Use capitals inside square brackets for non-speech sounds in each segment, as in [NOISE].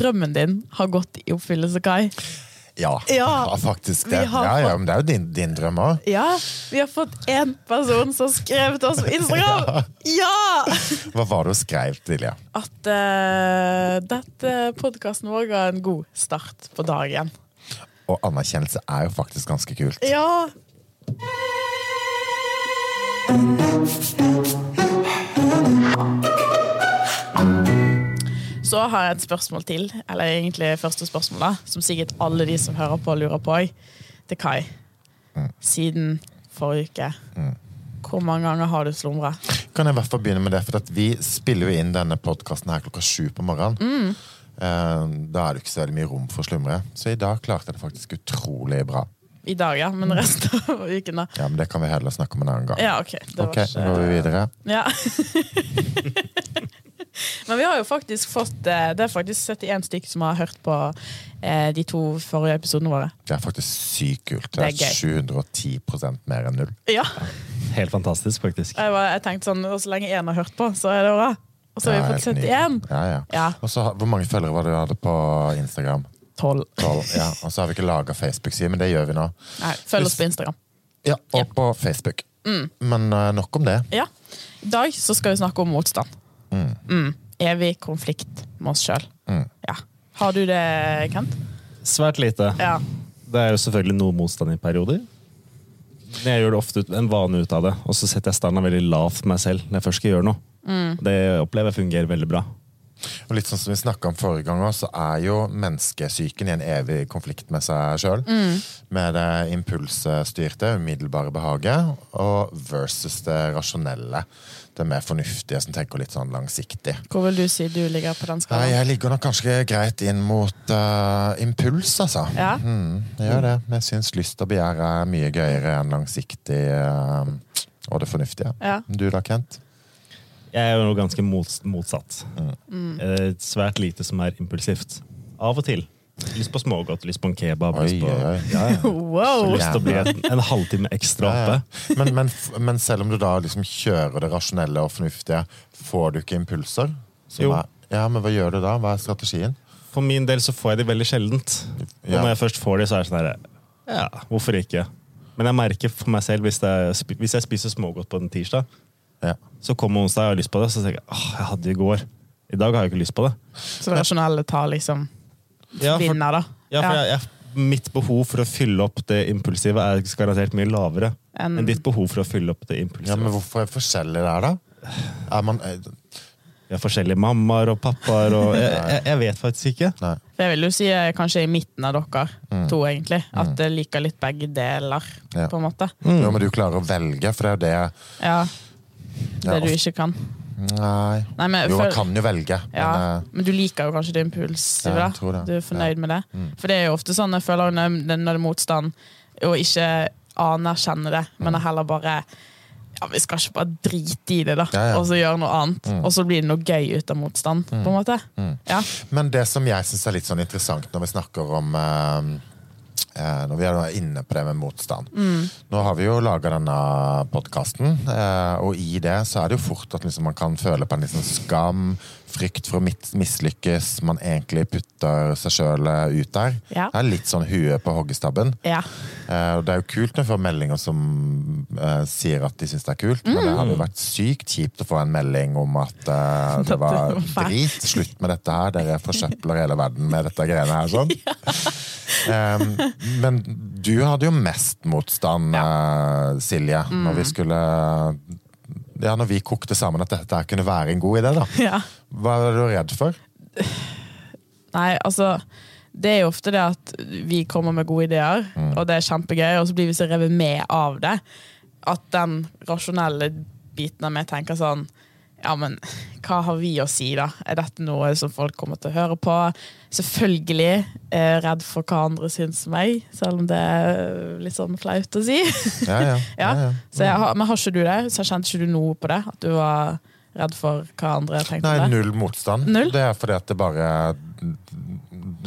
drømmen din har gått i oppfyllelse, Kai? Ja, Ja, faktisk det. Ja, ja, men det er jo din, din drøm òg. Ja, vi har fått én person som skrev til oss på Instagram! [LAUGHS] Ja! Hva var det hun skrev, Lilja? At uh, dette podkasten vår ga en god start på dagen. Og anerkjennelse er jo faktisk ganske kult. Ja! Så har jeg et spørsmål til, eller egentlig første spørsmål, da, som sikkert alle de som hører på, lurer på òg. Til Kai. Siden forrige uke. Hvor mange ganger har du slumra? Kan jeg i hvert fall begynne med det, for at Vi spiller jo inn denne podkasten klokka sju på morgenen. Mm. Da er det ikke så mye rom for å slumre. Så i dag klarte jeg det faktisk utrolig bra. I dag, ja, men resten av [LAUGHS] uken, da? Ja, men Det kan vi heller snakke om en annen gang. Ja, ok. Det var Ok, nå går vi videre. Ja. [LAUGHS] Men vi har jo faktisk fått eh, Det er faktisk 71 stykker som har hørt på eh, de to forrige episodene våre. Det er faktisk sykt kult. Det er Det er 710 mer enn null. Ja, Helt fantastisk, faktisk. jeg, var, jeg tenkte sånn Så lenge én har hørt på, så er det bra. Og så har vi fått helt nydelig. 71. Ja, ja. Ja. Og så, Hvor mange følgere var det du hadde på Instagram? 12. 12, ja. Og så har vi ikke laga Facebook-side, men det gjør vi nå. Nei, følg oss på Instagram. Ja, Og på Facebook. Men eh, nok om det. Ja. I dag så skal vi snakke om motstand. Mm. Evig konflikt med oss sjøl. Ja. Har du det, Kent? Svært lite. Ja. Det er jo selvfølgelig noe motstand i perioder. Men jeg gjør det ofte ut, en vane ut av det, og så setter jeg standarden veldig lavt for meg selv når jeg først skal gjøre noe. Det opplever jeg fungerer veldig bra. Og litt sånn som vi snakket om forrige gang også, så er jo menneskesyken i en evig konflikt med seg sjøl. Med det impulsstyrte, umiddelbare behaget, og versus det rasjonelle. Det mer fornuftige, som tenker litt sånn langsiktig. Hvor vil du si du ligger på den skalaen? jeg ligger nok kanskje greit inn mot uh, impuls, altså. Ja. Mm, jeg gjør det. Jeg syns lyst og begjær er mye gøyere enn langsiktig uh, og det fornuftige. Ja. Du da, Kent? Jeg er jo ganske mot, motsatt. Mm. Svært lite som er impulsivt. Av og til. Lyst på smågodt, lyst på en kebab. Oi, lyst på. Ja, ja. [LAUGHS] Wow! Lyst til å bli en, en halvtime ekstra oppe. ja. Men, men, men selv om du da liksom kjører det rasjonelle og fornuftige, får du ikke impulser? Som Jo. Er, ja, men hva gjør du da? Hva er strategien? For min del så får jeg de veldig sjeldent. Og når jeg først får de, så er det sånn her Ja, hvorfor ikke? Men jeg merker for meg selv, hvis jeg, hvis jeg spiser smågodt på en tirsdag, Ja. Så kommer onsdag jeg har lyst på det, så tenker jeg åh, jeg hadde det i går. I dag har jeg ikke lyst på det. Så det rasjonelle tar liksom Ja, for, vinner, da. ja, for jeg, jeg, mitt behov for å fylle opp det impulsive er garantert mye lavere En- enn ditt behov for å fylle opp det impulsive. ja, men hvorfor er forskjellig der, da? Er man eh, Vi har forskjellige mammaer og pappaer og jeg, jeg, jeg vet faktisk ikke. Nei. Jeg vil jo si eh, kanskje i midten av dere to, egentlig. At jeg liker litt begge deler, Ja. på en måte. Jo, men du klarer å velge, for det er jo det Ja, Det du ikke kan. Nei. Nei, men Jo, man kan jo velge, Ja, men eh, men du liker jo kanskje det Ja, tror det. Du er fornøyd Ja. med det. Mm. For det er jo ofte sånn jeg føler når det når det er motstand, og ikke anerkjenne det, men mm. heller bare ja, Vi skal ikke bare drite i det, da, og så gjøre noe annet. Og så blir det noe gøy ut av motstand, på en måte. Ja. Men det som jeg syns er litt sånn interessant når vi snakker om eh, eh, Når vi er inne på det med motstand. Nå har vi jo laga denne podkasten, og i det så er det jo fort at liksom man kan føle på en liksom skam, frykt for å mis- mislykkes, man egentlig putter seg sjøl ut der. Ja. Det er litt sånn huet på hoggestabben. ja. Eh, det er jo kult når vi får meldinger som uh, sier at de syns det er kult, men det hadde jo vært sykt kjipt å få en melding om at [LAUGHS] uh, det var drit. Slutt med dette her, dere forsøpler hele verden med dette greiene her. sånn. [LAUGHS] Um, men du hadde jo mest motstand, uh, Silje, når Mm. vi skulle ja, når vi kokte sammen at dette kunne være en god idé. da. ja. Hva er du redd for? Nei, altså Det er jo ofte det at vi kommer med gode ideer, og det er kjempegøy, og så blir vi så revet med av det at den rasjonelle biten av meg tenker sånn ja, men hva har vi å si, da? Er dette noe som folk kommer til å høre på? Selvfølgelig er jeg redd for hva andre syns om meg, selv om det er litt sånn flaut å si. Ja, ja. [LAUGHS] ja, ja. har, men har ikke du det? Så kjente ikke du noe på det? At du var redd for hva andre tenkte Nei, null motstand. Null? Det er fordi at det bare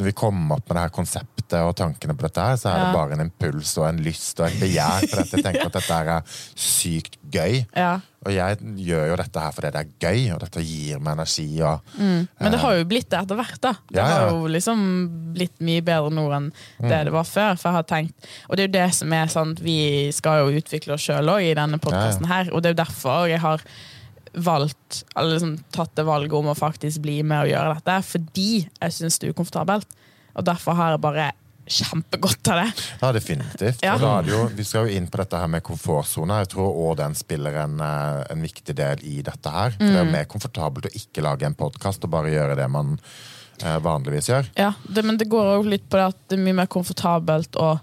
Vi kom opp med det her konseptet konseptet og tankene på dette her, så er Ja. det bare en impuls og en lyst og et begjær For dette. Jeg tenker at dette her er sykt gøy. Ja. Og jeg gjør jo dette her fordi det er gøy, og dette gir meg energi. Og, Men det har jo blitt det etter hvert. da Det Ja, ja. har jo liksom blitt mye bedre nå enn det det var før. For jeg har tenkt Og det er jo det som er sånn Vi skal jo utvikle oss sjøl òg i denne podkasten her, og det er jo derfor jeg har valgt Eller liksom tatt det valget om å faktisk bli med og gjøre dette. Fordi jeg syns det er ukomfortabelt. Og derfor har jeg bare kjempegodt av det. Ja, definitivt. Ja. Jo, vi skal jo inn på dette her med komfortsone. Jeg tror òg den spiller en, eh, en viktig del i dette her. For Det er jo mer komfortabelt å ikke lage en podkast og bare gjøre det man eh, vanligvis gjør. Ja, det, Men det går òg litt på det at det er mye mer komfortabelt å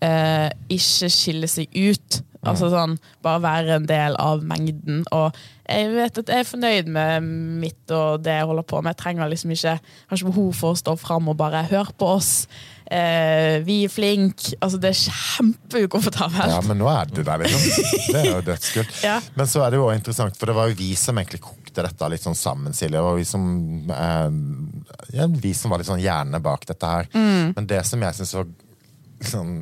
eh, ikke skille seg ut. Altså sånn, Bare være en del av mengden. Og jeg vet at jeg er fornøyd med mitt og det jeg holder på med. Jeg trenger liksom ikke, har ikke behov for å stå fram og bare høre på oss. Eh, vi er flinke. Altså, det er kjempeukomfortabelt. Ja, men nå er du der, liksom. Det er jo dødskult. [LAUGHS] Ja. Men så er det jo også interessant, for det var jo vi som egentlig kokte dette litt sånn sammen, Silje. Og vi som, eh, ja, vi som var litt sånn hjerne bak dette her. Men det som jeg syns var sånn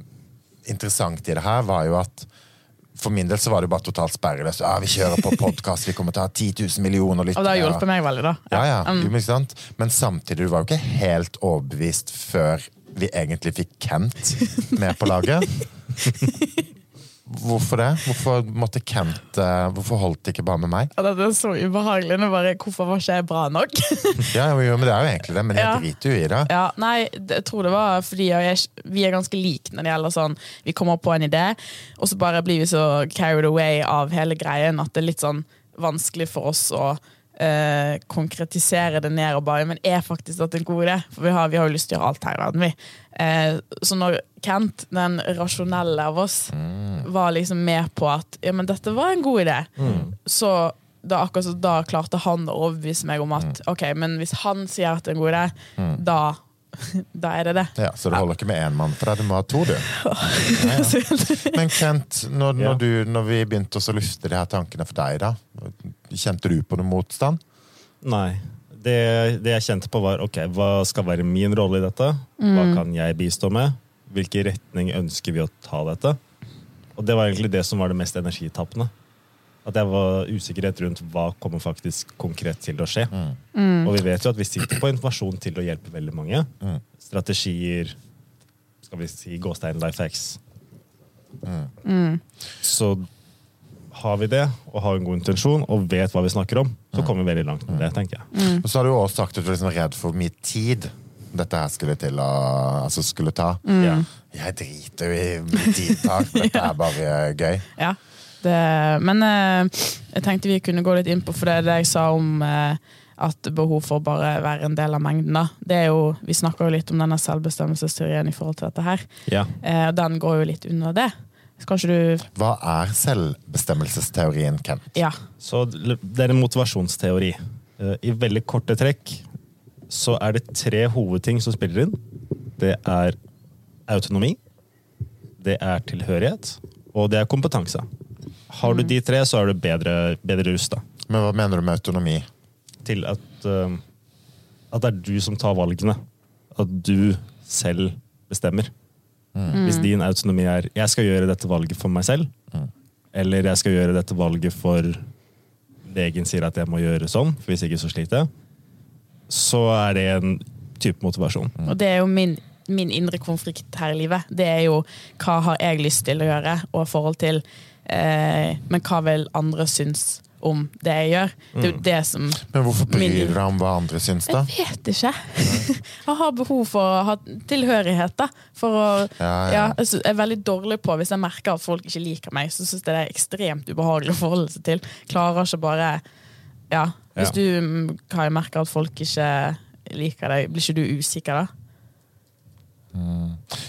interessant i det her, var jo at for min del så var det bare totalt sperreløst. Ah, vi kjører på podkast, vi kommer til å ha 10 000 millioner Og det har hjulpet meg veldig, da. Ja, ja. um. Jo, men samtidig, du var jo ikke helt overbevist før vi egentlig fikk Kent med på laget. [LAUGHS] Hvorfor det? Hvorfor måtte Kent eh, Hvorfor holdt det ikke bare med meg? Ja, det er så ubehagelig. Nå bare, Hvorfor var ikke jeg bra nok? [LAUGHS] Ja, jo, men Det er jo egentlig det, men jeg Ja. driter jo i det. Ja, nei, jeg tror det var fordi jeg, vi er ganske like når det gjelder sånn Vi kommer på en idé, og så bare blir vi så carried away av hele greien at det er litt sånn vanskelig for oss å eh, konkretisere det ned og bare Men er faktisk dette en god idé? For vi har, vi har jo lyst til å gjøre alt her i verden, vi. Eh, så når Kent, den rasjonelle av oss, var liksom med på at ja, men dette var en god idé, så da, akkurat så, da klarte han å overbevise meg om at ok, men hvis han sier at det er en god idé, da, [LAUGHS] da er det det. Ja, Så det holder ikke med én mann for du må ha to, du. Ja, ja. [LAUGHS] Men Kent, når, Ja. når, du, når vi begynte å lufte de her tankene for deg, da, kjente du på noe motstand? Nei. Det, det jeg kjente på, var ok, hva skal være min rolle i dette? Hva kan jeg bistå med? Hvilken retning ønsker vi å ta dette? Og det var egentlig det som var det mest energitappende. At jeg var usikkerhet rundt hva kommer faktisk konkret til å skje. Og vi vet jo at vi sitter på informasjon til å hjelpe veldig mange. Strategier, skal vi si gåstein life hacks. Så har vi det, og har en god intensjon, og vet hva vi snakker om, så kommer vi veldig langt med det, tenker jeg. Og så har du også sagt at du er liksom redd for mye tid dette her skulle til å altså skulle ta. Ja. Jeg driter jo i tidtak, [LAUGHS] dette er bare gøy. Ja. Det, men eh, jeg tenkte vi kunne gå litt inn på, for det er det jeg sa om eh, at behov for bare være en del av mengden. da. Det er jo, Vi snakker jo litt om denne selvbestemmelsesteorien i forhold til dette her. Ja. Eh, og den går jo litt under det. Du Hva er selvbestemmelsesteorien, Kent? Ja. Så det er en motivasjonsteori. Eh, I veldig korte trekk så er det tre hovedting som spiller inn. Det er autonomi, det er tilhørighet, og det er kompetanse. Har du de tre, så er du bedre, bedre rusta Men hva mener du med autonomi? til at, uh, at det er du som tar valgene. At du selv bestemmer. Hvis din autonomi er 'jeg skal gjøre dette valget for meg selv', eller 'jeg skal gjøre dette valget for legen sier at jeg må gjøre sånn, for hvis ikke så sliter jeg', så er det en type motivasjon. Og det er jo min, min indre konflikt her i livet. Det er jo hva har jeg lyst til å gjøre, og i forhold til eh, Men hva vil andre synes om det jeg gjør? Det er jo det som Men hvorfor bryr Min- du deg om hva andre syns, da? Jeg vet ikke. [LAUGHS] Jeg har behov for å ha tilhørighet. da For å, Ja, ja, ja. jeg er veldig dårlig på Hvis jeg merker at folk ikke liker meg, så syns jeg det er ekstremt ubehagelig å forholde seg til. Klarer ikke bare Ja. Hvis du mm, Kai, merker at folk ikke liker deg, blir ikke du usikker da?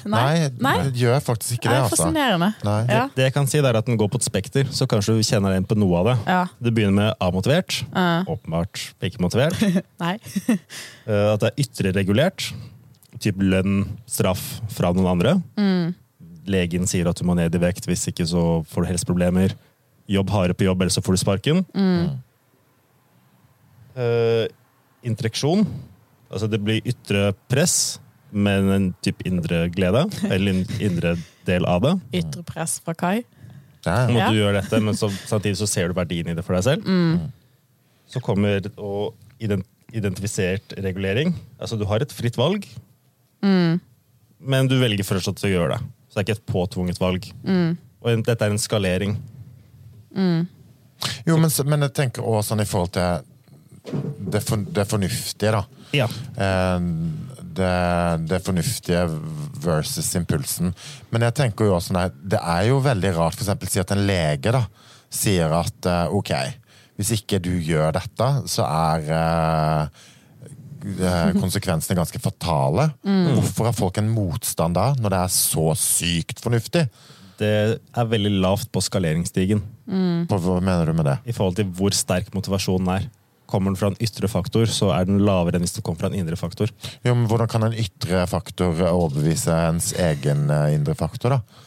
Nei, Nei? det gjør faktisk ikke Det det, er altså. Nei. Ja. Det jeg kan si, er at den går på et spekter, så kanskje du kjenner igjen på noe av det. Ja. Det begynner med amotivert. Uh. Åpenbart ikke motivert. [LAUGHS] Nei. [LAUGHS] Eh, At det er ytre regulert. Typ lønn, straff fra noen andre. Legen sier at du må ned i vekt, hvis ikke så får du helseproblemer. Jobb hardere på jobb, ellers så får du sparken. Eh, interaksjon. Altså det blir ytre press men en type indre glede. Eller en indre del av det. Ytre press fra Kai. Ja, Om ja. at du gjør dette, men så, samtidig så ser du verdien i det for deg selv. Så kommer og ident identifisert regulering. Altså du har et fritt valg, men du velger fortsatt å gjøre det. Så det er ikke et påtvunget valg. Og dette er en skalering. Jo, men, men jeg tenker også sånn i forhold til det, for, det fornuftige, da. Ja. Eh, Det, det fornuftige versus impulsen. Men jeg tenker jo også, nei, det er jo veldig rart for eksempel, si at en lege da, sier at eh, ok, hvis ikke du gjør dette, så er eh, konsekvensene [LAUGHS] konsekvensene ganske fatale. Hvorfor har folk en motstand da, når det er så sykt fornuftig? Det er veldig lavt på skaleringsstigen På, hva mener du med det? i forhold til hvor sterk motivasjonen er. Kommer den fra en ytre faktor, så er den lavere enn hvis den kommer fra en indre faktor. Jo, men Hvordan kan en ytre faktor overbevise ens egen eh, indre faktor? da?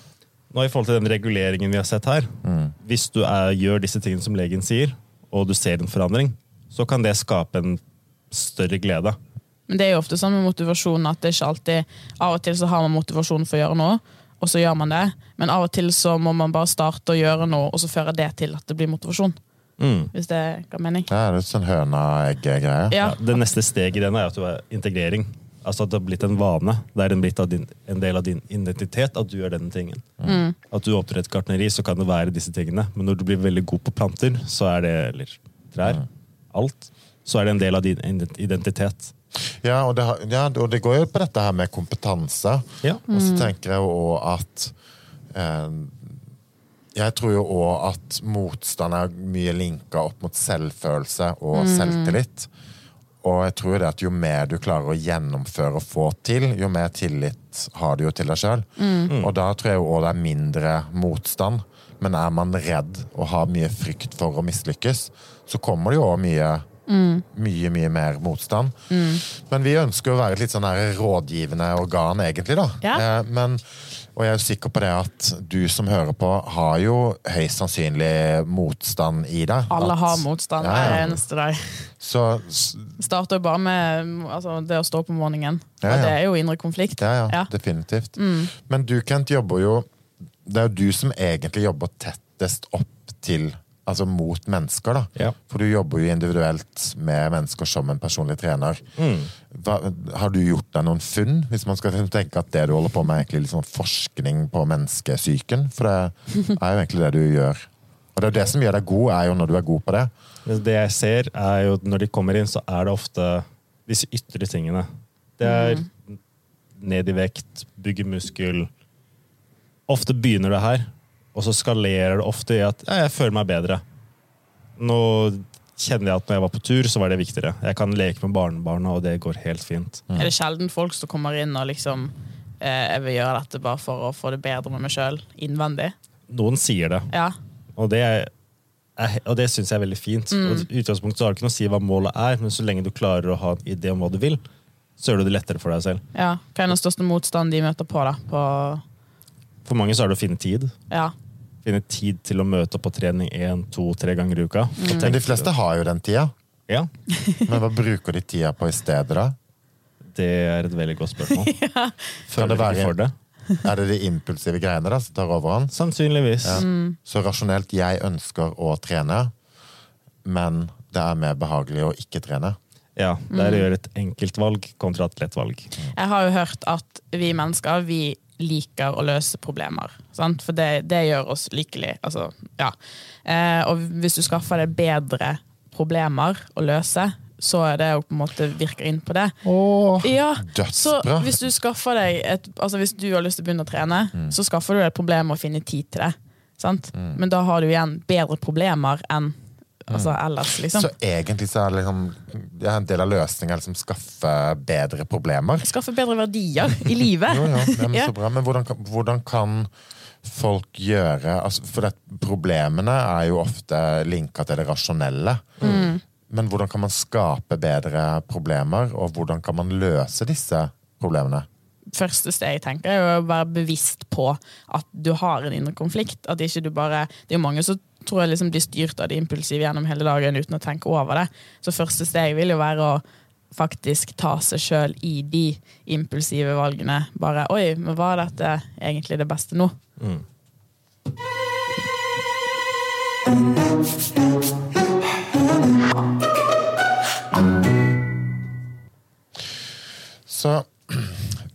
Nå I forhold til den reguleringen vi har sett her, hvis du er, gjør disse tingene som legen sier, og du ser en forandring, så kan det skape en større glede. Men det er jo ofte sånn med motivasjon at det er ikke alltid Av og til så har man motivasjon for å gjøre noe, og så gjør man det. Men av og til så må man bare starte å gjøre noe, og så fører det til at det blir motivasjon. Mm. Hvis det ga mening. Det er sånn høna-egg-greie. Ja. Ja, det neste steget i den er at du er integrering. Altså at det har blitt en vane. Det er en, blitt av din, en del av din identitet at du gjør denne tingen. At du åpner et gartneri, så kan det være disse tingene. Men når du blir veldig god på planter, så er det, eller trær, alt, så er det en del av din identitet. Ja, og det, ja, og det går jo på dette her med kompetanse. Ja. Og så tenker jeg jo òg at eh, Jeg tror jo òg at motstand er mye linka opp mot selvfølelse og selvtillit. Og jeg tror det at jo mer du klarer å gjennomføre og få til, jo mer tillit har du jo til deg sjøl. Og da tror jeg òg det er mindre motstand. Men er man redd og har mye frykt for å mislykkes, så kommer det jo òg mye mye, mye mer motstand. Men vi ønsker å være et litt sånn her rådgivende organ, egentlig, da. Ja. Eh, Men, og jeg er sikker på det at du som hører på, har jo høyst sannsynlig motstand i deg. Alle At- har motstand Ja, hver det eneste dag. Så starter jo bare med altså, det å stå om morgenen. Ja, Og det er jo indre konflikt. ja, ja, Ja. definitivt. Men du, Kent, jobber jo Det er jo du som egentlig jobber tettest opp til Altså mot mennesker, da. Ja. For du jobber jo individuelt med mennesker som en personlig trener. Hva, har du gjort deg noen funn? Hvis man skal tenke at det du holder på med, er egentlig sånn forskning på menneskesyken. For det er jo egentlig det du gjør. Og det er jo det som gjør deg god, er jo når du er god på det. Det jeg ser, er jo når de kommer inn, så er det ofte disse ytre tingene. Det er ned i vekt, bygge muskel. Ofte begynner det her, og så skalerer det ofte i at ja, jeg føler meg bedre. Nå kjenner jeg at når jeg var på tur, så var det viktigere. Jeg kan leke med barnebarna, og det går helt fint. Er det sjelden folk som kommer inn og liksom eh, Jeg vil gjøre dette bare for å få det bedre med meg sjøl innvendig? Noen sier det, Ja. og det, er, og det syns jeg er veldig fint. Og utgangspunktet så har du ikke noe å si hva målet er, men så lenge du klarer å ha en idé om hva du vil, så gjør du det lettere for deg selv. ja. Hva er den største motstanden de møter på, da? På, For mange så er det å finne tid. ja. Finne tid til å møte opp på trening én, to, tre ganger i uka. Mm. Men de fleste har jo den tida. Ja, Men hva bruker de tida på i stedet, da? det er et veldig godt spørsmål. [LAUGHS] Kan Føler det være- for det? Er det de impulsive greiene da som tar overhånd? Sannsynligvis. Så rasjonelt 'jeg ønsker å trene', men det er mer behagelig å ikke trene. Ja, det er å gjøre et enkelt valg kontra et lett valg. Jeg har jo hørt at vi mennesker vi liker å løse problemer. Sant? For det, det gjør oss lykkelige. Altså, ja. eh, og hvis du skaffer deg bedre problemer å løse, så er det jo på en måte virker inn på det. Ja, så Dødsbra. hvis du et, altså hvis du har lyst til å begynne å trene, Mm. så skaffer du deg et problem med å finne tid til det. Sant? Men da har du igjen bedre problemer enn altså, ellers, liksom. Så egentlig så er det liksom det er en del av løsningen liksom skaffe bedre problemer. Skaffe bedre verdier i livet. [LAUGHS] Jo, [LAUGHS] ja, ja, men så bra. Men hvordan hvordan kan folk gjøre altså, For det, problemene er jo ofte linka til det rasjonelle. Mm. Men hvordan kan man skape bedre problemer, og hvordan kan man løse disse problemene? første steg tenker jeg, er å være bevisst på at du har en indre konflikt. At ikke du bare, Det er jo mange som tror jeg liksom blir styrt av det impulsive gjennom hele dagen uten å tenke over det. Så første steg vil jo være å faktisk ta seg sjøl i de impulsive valgene. Bare 'oi, men var dette egentlig det beste nå?' Så,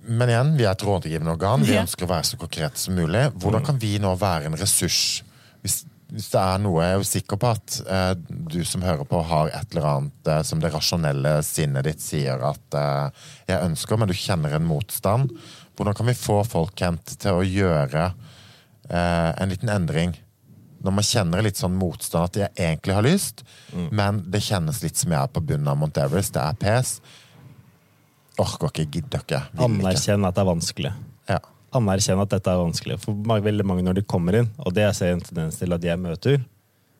men igjen, vi er et rådgivende organ. Vi ønsker å være så konkrete som mulig. Hvordan kan vi nå være en ressurs? Hvis, hvis det er noe Jeg er sikker på at eh, du som hører på, har et eller annet eh, som det rasjonelle sinnet ditt sier at eh, jeg ønsker, men du kjenner en motstand. Hvordan kan vi få folk Kent, til å gjøre eh, en liten endring? Når man kjenner litt sånn motstand, at jeg egentlig har lyst, men det kjennes litt som jeg er på bunnen av Mount Everest. Det er pes. Orker ikke, gidder ikke. Anerkjenn at det er vanskelig. Ja. Anerkjenn at dette er vanskelig. For veldig mange når de kommer inn, og det jeg ser en tendens til at jeg møter,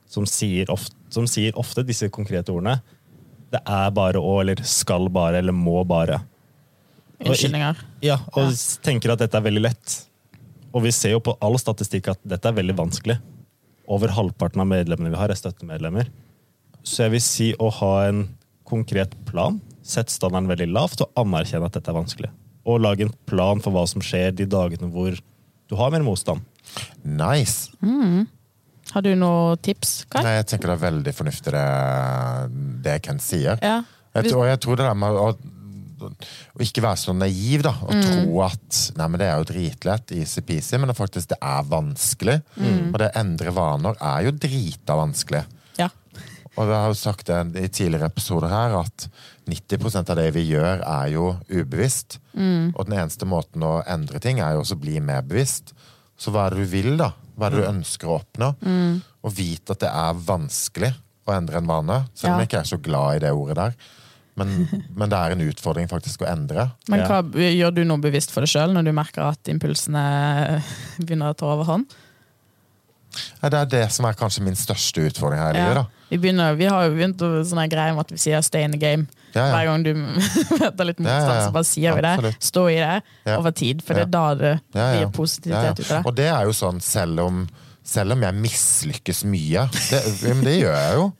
som sier, ofte, som sier ofte disse konkrete ordene Det er bare å, eller skal bare, eller må bare. Unnskyldninger. Ja, og Ja. tenker at dette er veldig lett. Og vi ser jo på all statistikk at dette er veldig vanskelig. Over halvparten av medlemmene vi har, er støttemedlemmer. Så jeg vil si å ha en konkret plan, sette standarden veldig lavt og anerkjenne at dette er vanskelig. Og lage en plan for hva som skjer de dagene hvor du har mer motstand. Nice. Har du noen tips, Kai? Nei, jeg tenker det er veldig fornuftig det, det Ken sier. Ja. Jeg tror, jeg tror det der med å, å ikke være så naiv da, og tro at nei, men det er jo dritlett, easy-peasy, men det faktisk det er vanskelig. Og det å endre vaner er jo drita vanskelig. Ja. Og vi har jo sagt det i tidligere episoder her, at 90% av det vi gjør, er jo ubevisst. Og den eneste måten å endre ting er jo også å bli mer bevisst. Så hva er det du vil, da? Hva er det du ønsker å oppnå? Og vite at det er vanskelig å endre en vane, selv om Ja. jeg ikke er så glad i det ordet der. Men, [LAUGHS] men det er en utfordring faktisk å endre. Men hva, gjør du noe bevisst for deg sjøl når du merker at impulsene begynner å ta overhånd? Ja, Det er det som er kanskje min største utfordring her i livet. Da. Vi, begynner, vi har jo begynt å sånne greier med at vi sier 'stay in the game'. Hver gang du [LAUGHS] møter litt motstand, så bare sier vi det. Absolutt. Stå i det over tid, for det er da det blir positivitet ut av det. Og det er jo sånn, selv om, selv om jeg mislykkes mye Det, [LAUGHS] det gjør jeg jo.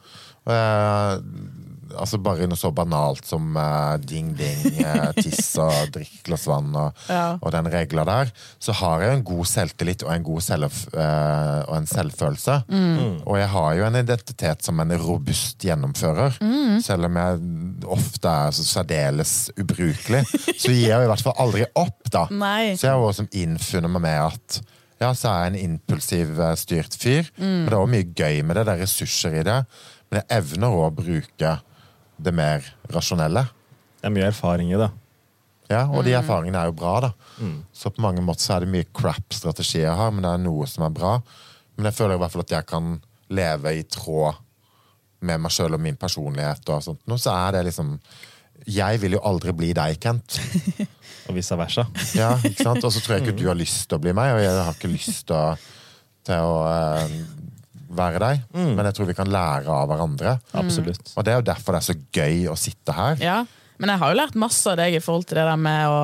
Eh, altså Bare noe så banalt som uh, ding-ding, uh, [LAUGHS] tiss og drikk glass vann og, Ja. og den regla der, så har jeg en god selvtillit og en god selv, uh, og en selvfølelse. Mm. Og jeg har jo en identitet som en robust gjennomfører. Mm. Selv om jeg ofte er så særdeles ubrukelig, så gir jeg i hvert fall aldri opp, da. Nei. Så jeg har også innfunnet meg med at ja, så er jeg en impulsiv eh, styrt fyr. Men det er òg mye gøy med det. Det er ressurser i det. Men jeg evner å bruke det mer rasjonelle. Det er mye erfaring i det. Ja, Og Mm. de erfaringene er jo bra, da. Så på mange måter så er det mye crap-strategier jeg har, men det er noe som er bra. Men jeg føler i hvert fall at jeg kan leve i tråd med meg sjøl og min personlighet. og sånt. Nå så er det liksom Jeg vil jo aldri bli deg, Kent. [LAUGHS] Og vice versa. Ja, ikke sant? Og så tror jeg ikke du har lyst til å bli meg, og jeg har ikke lyst til å, til å eh, være deg. Men jeg tror vi kan lære av hverandre. Absolutt. Og det er jo derfor det er så gøy å sitte her. Ja, men jeg har jo lært masse av deg i forhold til det der med å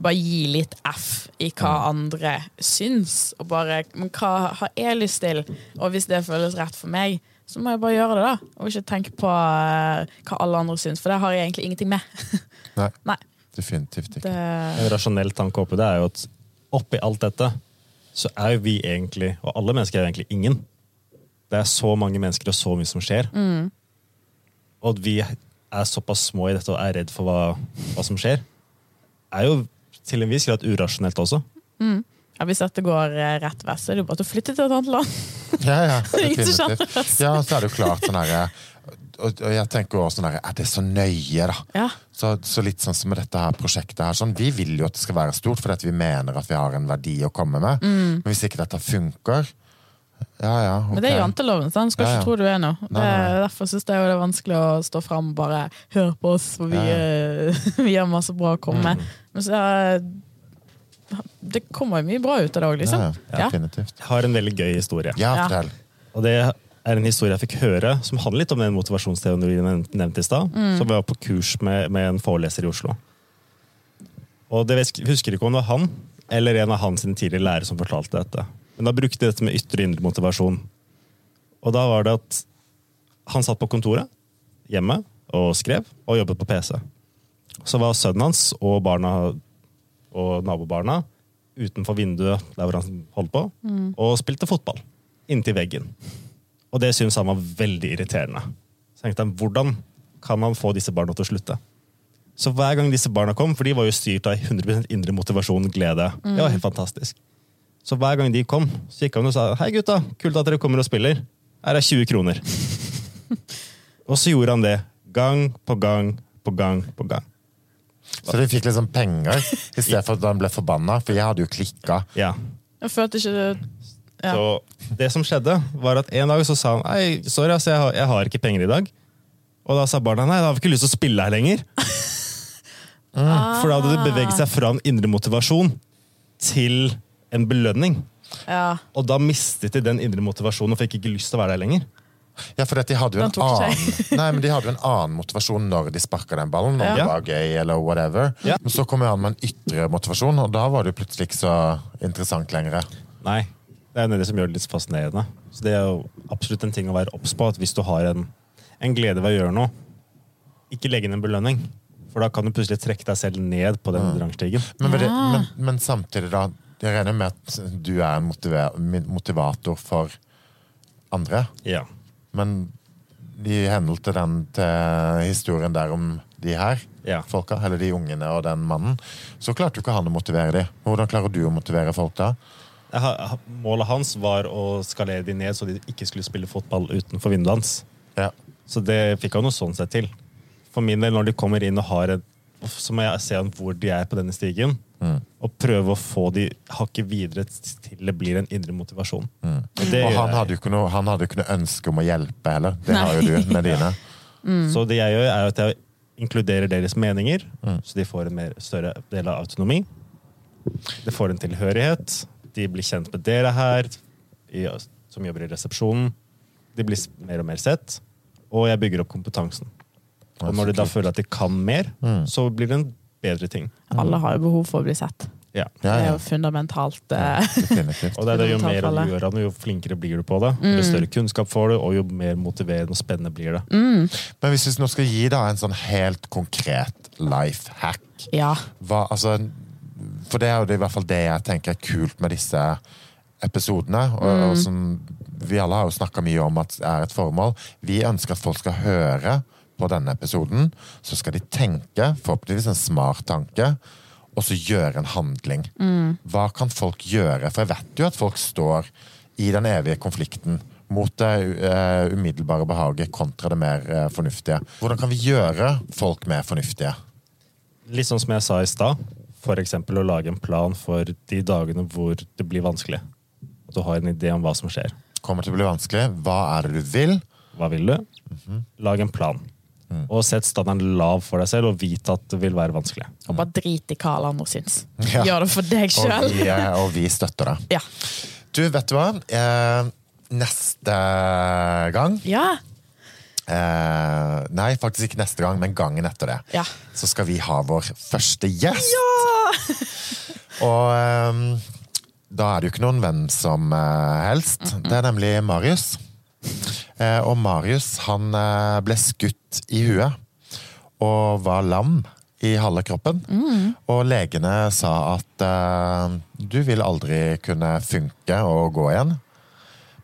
bare gi litt F i hva andre syns. Og bare, men hva har jeg lyst til? Og hvis det føles rett for meg, så må jeg bare gjøre det, da. Og ikke tenke på eh, hva alle andre syns, for det har jeg egentlig ingenting med. [LAUGHS] Nei, Nei. definitivt ikke. Det, En rasjonell tanke oppi det er jo at oppi alt dette, så er jo vi egentlig, og alle mennesker er egentlig ingen. Det er så mange mennesker og så mye som skjer. Og at vi er såpass små i dette og er redd for hva, hva som skjer, er jo til en viss grad urasjonelt også. ja, hvis dette går eh, rett vest, så er det jo bare til å flytte til et annet land. [LAUGHS] Ja, ja, [LAUGHS] definitivt. Ja, så er det jo klart sånn herre og, og jeg tenker også sånn her, Er det så nøye, da? Ja. Så, så litt sånn som med dette her prosjektet her, sånn, Vi vil jo at det skal være stort, fordi at vi mener at vi har en verdi å komme med. Men hvis ikke dette funker Ja, ja, ok. Mm. Men det er janteloven, så han skal Ja, ja. ikke tro du er noe. Det, Nei, nei. derfor syns jeg det er vanskelig å stå fram og bare høre på oss, for vi, Ja, eh, [LAUGHS] vi har masse bra å komme med. Men så eh, Det kommer jo mye bra ut av det òg, liksom. Ja, ja, Ja. Jeg har en veldig gøy historie. Ja, Ja. Og det er en historie jeg fikk høre som handler litt om den motivasjonsteorien du nevnte i stad. Som var på kurs med, med en foreleser i Oslo. Og det husker ikke om det var han eller en av hans tidligere lærere som fortalte dette. Men da brukte de dette med ytre indre motivasjon. Og da var det at han satt på kontoret hjemme og skrev og jobbet på PC. Så var sønnen hans og barna og nabobarna utenfor vinduet der hvor han holdt på, og spilte fotball. Inntil veggen. Og det syntes han var veldig irriterende. Så tenkte han, hvordan kan man få disse barna til å slutte? Så hver gang disse barna kom, for de var jo styrt av 100% indre motivasjon, glede. Det var helt fantastisk. Så hver gang de kom, så gikk han og sa hei gutta, kult at dere kommer og spiller. Her er 20 kroner. [LAUGHS] og så gjorde han det gang på gang på gang på gang. Så de fikk liksom penger i stedet for at han ble forbanna, for jeg hadde jo klikka. Ja. Jeg følte ikke det ja. Så det som skjedde, var at en dag så sa han Nei, sorry, altså, jeg har, jeg har ikke penger i dag. Og da sa barna nei, da har vi ikke lyst til å spille her lenger. [LAUGHS] For da hadde det beveget seg fra en indre motivasjon til en belønning. ja. Og da mistet de den indre motivasjonen og fikk ikke lyst til å være der lenger. Ja, for de hadde jo en annen Nei, men de hadde jo en annen motivasjon når de sparka den ballen. Når Ja. det var gøy eller whatever. Ja. Men så kom jo han med en ytre motivasjon, og da var det jo plutselig ikke så interessant lenger. Nei, det er det som gjør det litt fascinerende. Så det er jo absolutt en ting å være obs på. At hvis du har en, en glede ved å gjøre noe, ikke legge inn en belønning. For da kan du plutselig trekke deg selv ned på den rangstigen. Men, Ah. men, men samtidig, da. Jeg regner med at du er en motivator for andre. Ja. Men i henhold til den til historien der om de her Ja. folka, eller de ungene og den mannen, så klarte jo ikke han å motivere de. Hvordan klarer du å motivere folk da? Målet hans var å skalere de ned så de ikke skulle spille fotball utenfor vinduet hans. Ja. Så det fikk han jo sånn sett til. For min del, når de kommer inn og har et så må jeg se hvor de er på denne stigen, og prøve å få de hakket videre til det blir en indre motivasjon. Og det Og han hadde jo ikke noe, han hadde jo ikke noe ønske om å hjelpe heller. Det Nei. har jo du med dine. [LAUGHS] Så det jeg gjør, er at jeg inkluderer deres meninger, så de får en mer større del av autonomi. De får en tilhørighet. De blir kjent med dere her, i, som jobber i resepsjonen. De blir mer og mer sett. Og jeg bygger opp kompetansen. Og når de da føler at de kan mer, så blir det en bedre ting. Alle har jo behov for å bli sett. Ja. Ja, Det er jo fundamentalt. eh, definitivt. [LAUGHS] Og det er det, jo mer du gjør av det, jo flinkere blir du på det. Jo større kunnskap får du, og jo mer motiverende og spennende blir det. Men hvis vi nå skal gi da en sånn helt konkret life hack Ja. hva, altså, For det er jo det, i hvert fall det jeg tenker er kult med disse episodene. Og, og som vi alle har jo snakka mye om at er et formål. Vi ønsker at folk skal høre på denne episoden. Så skal de tenke, forhåpentligvis en smart tanke, og så gjøre en handling. Hva kan folk gjøre? For jeg vet jo at folk står i den evige konflikten mot det eh, umiddelbare behaget kontra det mer eh, fornuftige. Hvordan kan vi gjøre folk mer fornuftige? Litt sånn som jeg sa i stad. F.eks. å lage en plan for de dagene hvor det blir vanskelig. At du har en idé om hva som skjer. kommer til å bli vanskelig. Hva er det du vil? Hva vil du? Lag en plan. Og sett standarden lav for deg selv, og vite at det vil være vanskelig. Og bare drit i hva alle andre syns. Ja. Gjør det for deg sjøl. Og, eh, og vi støtter det. Ja. Du, vet du hva? Eh, neste gang ja. eh, Nei, faktisk ikke neste gang, men gangen etter det. Ja. Så skal vi ha vår første gjest. [LAUGHS] Og eh, da er det jo ikke noen hvem som eh, helst. Det er nemlig Marius. Eh, og Marius han eh, ble skutt i huet og var lam i halve kroppen. Og legene sa at eh, du vil aldri kunne funke og gå igjen.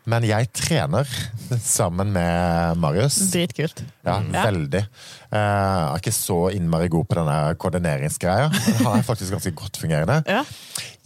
Men jeg trener sammen med Marius. Dritkult. Ja, Ja. veldig. Eh, Jeg er ikke så innmari god på denne koordineringsgreia. Han er faktisk ganske godt fungerende. [LAUGHS] Ja.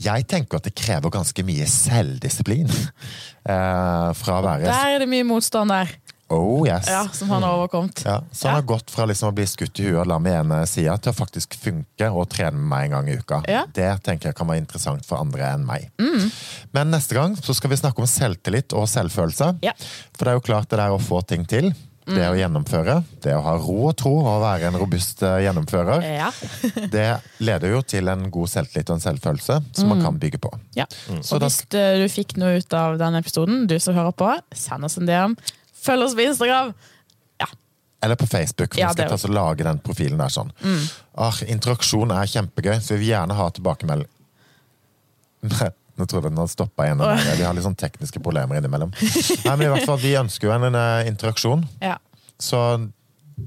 Jeg tenker at det krever ganske mye selvdisiplin. eh, fra å være Der er det mye motstand der, Oh, yes. ja, som han har overkommet. Ja, så han Ja. har gått fra liksom å bli skutt i huet og lam i ene sida til å faktisk funke og trene med meg en gang i uka. Ja. Det tenker jeg kan være interessant for andre enn meg. Mm. Men neste gang så skal vi snakke om selvtillit og selvfølelse. Ja. For det er jo klart det der å få ting til, det Mm. å gjennomføre, det å ha ro og tro og være en robust eh, gjennomfører, Ja. [LAUGHS] det leder jo til en god selvtillit og en selvfølelse som man kan bygge på. ja. Så Og hvis eh, du fikk noe ut av denne episoden, du som hører på, send oss en DM. Følg oss på Instagram. Ja. Eller på Facebook, for Ja, skal og lage den profilen der sånn. Ah, interaksjon er kjempegøy, så vi vil gjerne ha tilbakemelding. Nå tror jeg den har stoppa igjen. vi. De har litt sånn tekniske problemer innimellom. Nei, men i hvert fall, Vi ønsker jo en, en eh, interaksjon, ja. så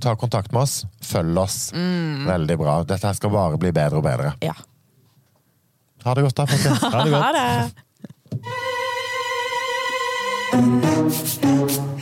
ta kontakt med oss. Følg oss. Veldig bra. Dette her skal bare bli bedre og bedre. Ja. Ha det godt, da, folkens. Ha det godt. Ha det. [LAUGHS]